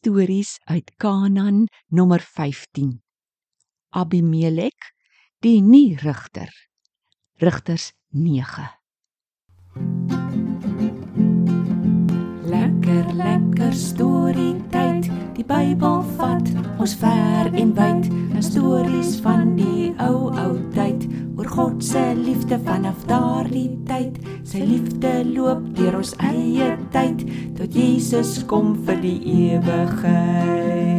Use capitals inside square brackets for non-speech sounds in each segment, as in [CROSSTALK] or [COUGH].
stories uit Kanaan nommer 15. Abimelek, die nie rigter. Rigters 9. Lekker lekker storie tyd. Die Bybel vat ons ver en wyd. 'n Stories van vanaf daardie tyd. Sy liefde loop deur ons eie tyd tot Jesus kom vir die ewigheid.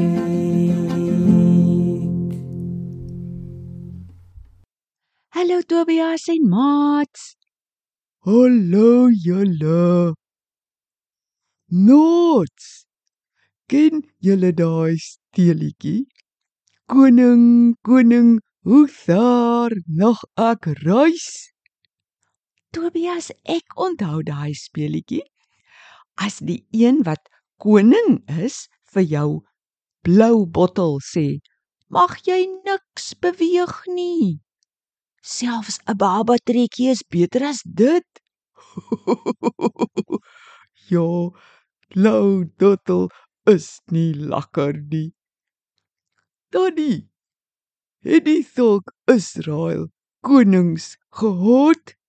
Hallo Tobias en maats. Hallo julle. Nots. Ken julle daai steelietjie? Koning, koning, hoe ver nog ek reis? Tobias, ek onthou daai speelietjie. As die een wat koning is vir jou blou bottel sê, mag jy niks beweeg nie. Selfs 'n baba trekkie is beter as dit. [LAUGHS] ja, blou bottel is nie lekker nie. Daddy, het die sulk Israel konings gehad?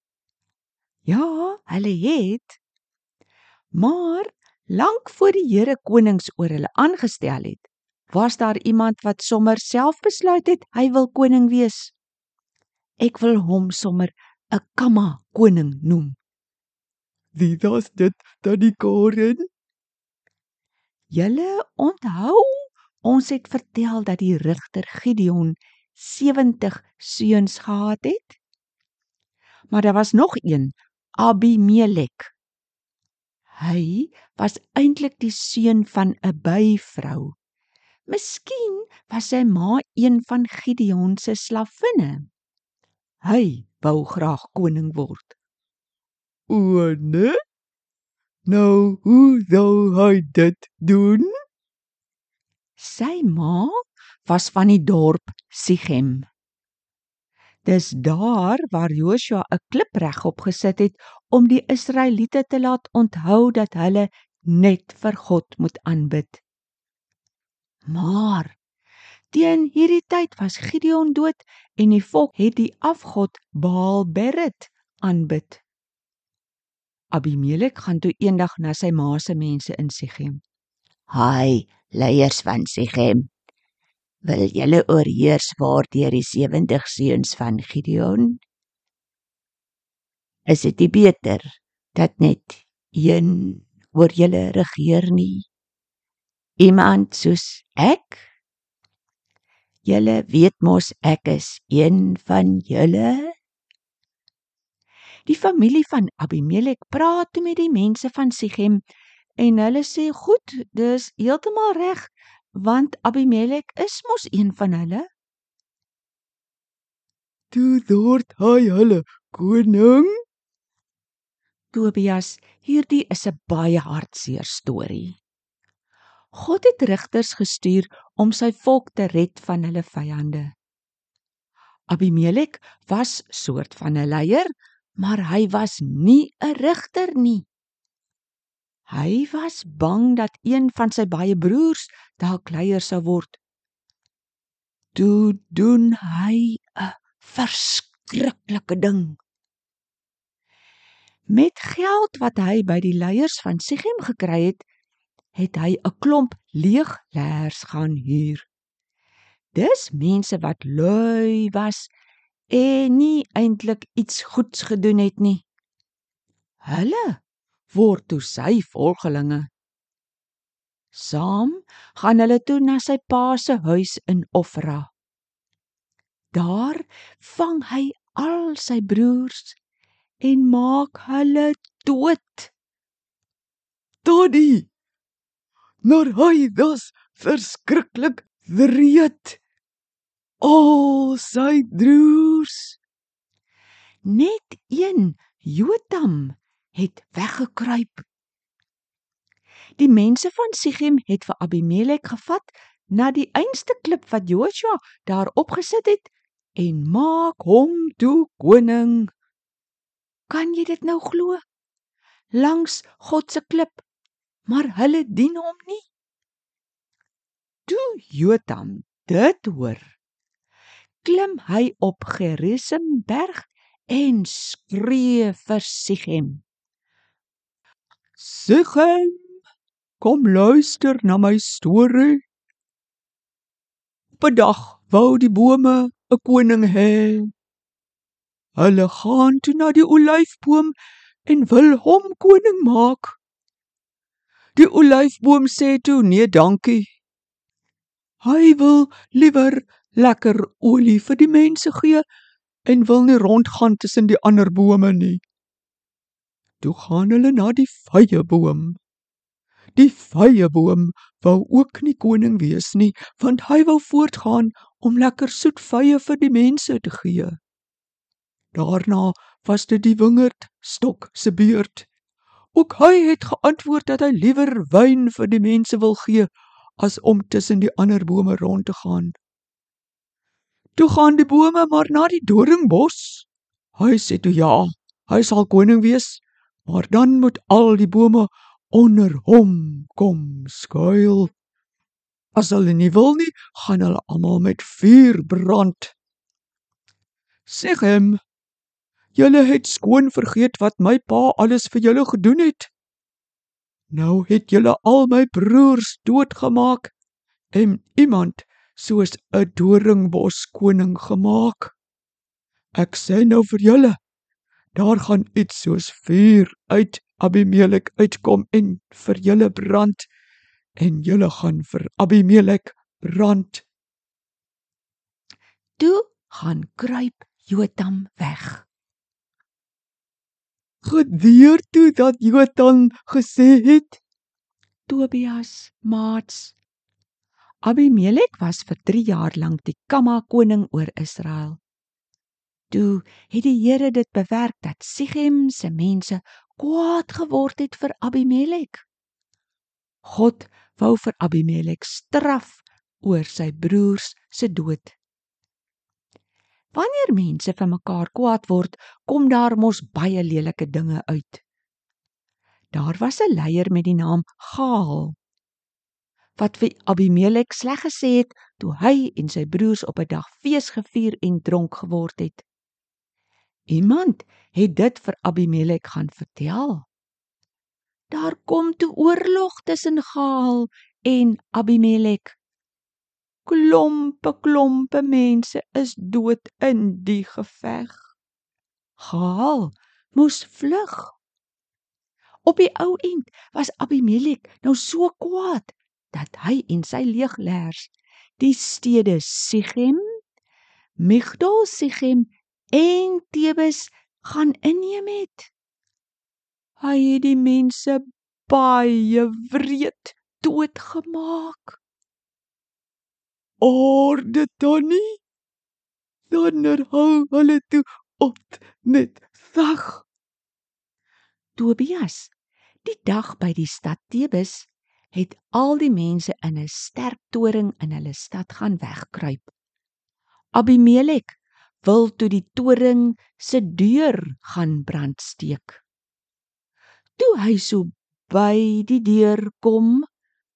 Ja, hulle het. Maar lank voor die Here konings oor hulle aangestel het, was daar iemand wat sommer self besluit het hy wil koning wees. Ek wil hom sommer 'n kamma koning noem. Wie was dit, Daddy Karen? Julle onthou, ons het vertel dat die rigter Gideon 70 seuns gehad het. Maar daar was nog een, Abimelek. Hy was eintlik die seun van 'n byvrou. Miskien was sy ma een van Gideon se slavinne. Hy wou graag koning word. O nee. Nou, hoe sou hy dit doen? Sy ma was van die dorp Sichem. Dis daar waar Joshua 'n klip regop gesit het om die Israeliete te laat onthou dat hulle net vir God moet aanbid. Maar teen hierdie tyd was Gideon dood en die volk het die afgod Baal Berit aanbid. Abimelek gaan toe eendag na sy ma se mense in Sichem. Haai, leiers van Sichem. Wil julle oorheers waardeur die 70 seuns van Gideon? Is dit nie beter dat net een oor julle regeer nie? Iemand soos ek? Julle weet mos ek is een van julle. Die familie van Abimelek praat toe met die mense van Sichem en hulle sê goed, dis heeltemal reg want Abimelek is mos een van hulle. Toe word hy hulle koning. Tobias, hierdie is 'n baie hartseer storie. God het rigters gestuur om sy volk te red van hulle vyande. Abimelek was soort van 'n leier, maar hy was nie 'n rigter nie. Hy was bang dat een van sy baie broers dalk leier sou word. Toe doen hy 'n verskriklike ding. Met geld wat hy by die leiers van Sichem gekry het, het hy 'n klomp leegleers gaan huur. Dis mense wat lui was en nie eintlik iets goeds gedoen het nie. Hulle word toe sy volgelinge. Saam gaan hulle toe na sy pa se huis in Ofra. Daar vang hy al sy broers en maak hulle dood. Daddy. Maar hy was verskriklik wreed. Al sy broers. Net een, Jotam, het weggekruip. Die mense van Sichem het vir Abimelek gevat na die einste klip wat Joshua daar opgesit het en maak hom toe koning. Kan jy dit nou glo? Langs God se klip, maar hulle dien hom nie. Toe Jotam dit hoor, klim hy op Gerisimberg en skree vir Sichem. Sichem, kom luister na my storie. Op 'n dag wou die bome 'n koning hê. Hulle gaan toe na die olyfboom en wil hom koning maak. Die olyfboom sê toe nee, dankie. Hy wil liewer lekker olie vir die mense gee en wil nie rondgaan tussen die ander bome nie. Toe gaan hulle na die vyeboom. Die vyeboom wou ook nie koning wees nie, want hy wou voortgaan om lekker soet vye vir die mense te gee. Daarna was dit die wingerd stok se beurt. Ook hy het geantwoord dat hy liewer wyn vir die mense wil gee as om tussen die ander bome rond te gaan. Toe gaan die bome maar na die doringbos. Hy sê toe ja, hy sal koning wees, maar dan moet al die bome onder hom kom skuil. As hulle nie wil nie, gaan hulle almal met vuur brand. Sê hom, julle het skoon vergeet wat my pa alles vir julle gedoen het. Nou het julle al my broers doodgemaak en iemand soos 'n doringbos koning gemaak. Ek sê nou vir julle, daar gaan iets soos vuur uit Abimelek uitkom en vir julle brand en julle gaan vir Abimelek brand. Toe gaan kruip Jotam weg. Gedeur toe dat Jotam gesê het, Tobias, maats. Abimelek was vir 3 jaar lank die kamma koning oor Israel. Toe het die Here dit bewerk dat Sichem se mense kwaad geword het vir Abimelek. God wou vir Abimelek straf oor sy broers se dood. Wanneer mense vir mekaar kwaad word, kom daar mos baie lelike dinge uit. Daar was 'n leier met die naam Gaal wat vir Abimelek sleg gesê het toe hy en sy broers op 'n dag fees gevier en dronk geword het. Iemand het dit vir Abimelek gaan vertel. Daar kom toe oorlog tussen Gaal en Abimelek. Klompe klompe mense is dood in die geveg. Gaal moes vlug. Op die ou end was Abimelek nou so kwaad dat hy en sy leegleers die stede Sichem, Migdol Sichem en Tebes gaan inneem het. Hy het die mense baie wreed doodgemaak. orde Donnie. Dan hou hulle toe op met veg. Tobias, die dag by die stad Tebes het al die mense in 'n sterk toring in hulle stad gaan wegkruip. Abimelek wil toe die toring se deur gaan brandsteek. Toe hy so by die deur kom,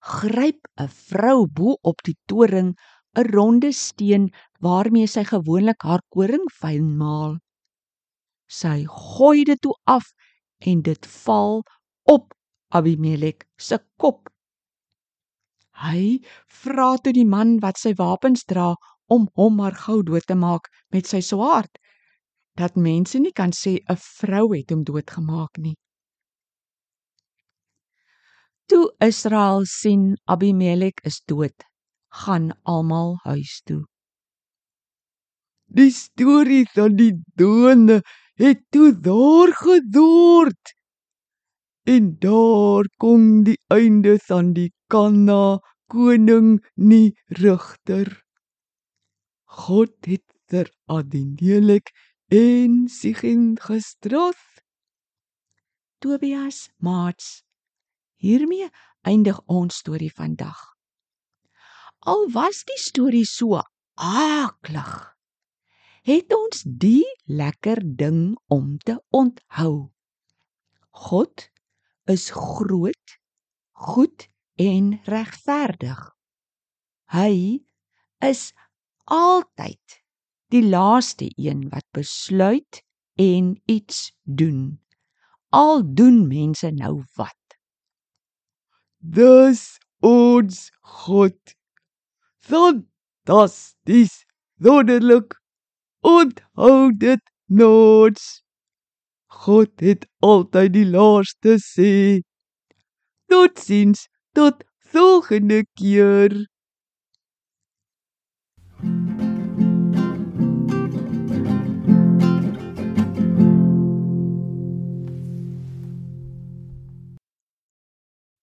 gryp 'n vrou bo op die toring 'n ronde steen waarmee sy gewoonlik haar koring fyn maal. Sy gooi dit toe af en dit val op Abimelek se kop. Hy vra toe die man wat sy wapens dra om hom maar gou dood te maak met sy swaard. Dat mense nie kan sê 'n vrou het hom doodgemaak nie. Toe Israel sien Abimelek is dood, gaan almal huis toe. Die storie van die dode het toe daar gedord. En daar kom die einde van die Kanna koning nie regter. God het ter Abimelek en Sichem gestraf. Tobias, maats, hiermee eindig ons storie vandag. Al was die storie so aaklig, het ons die lekker ding om te onthou. God is groot, goed en regverdig. Hy is altyd die laaste een wat besluit en iets doen. Al doen mense nou wat. Dis ons God. Fantasties. Wonderlik. Onthou dit nooit. God het altyd die laaste sê. Totsiens, tot volgende keer.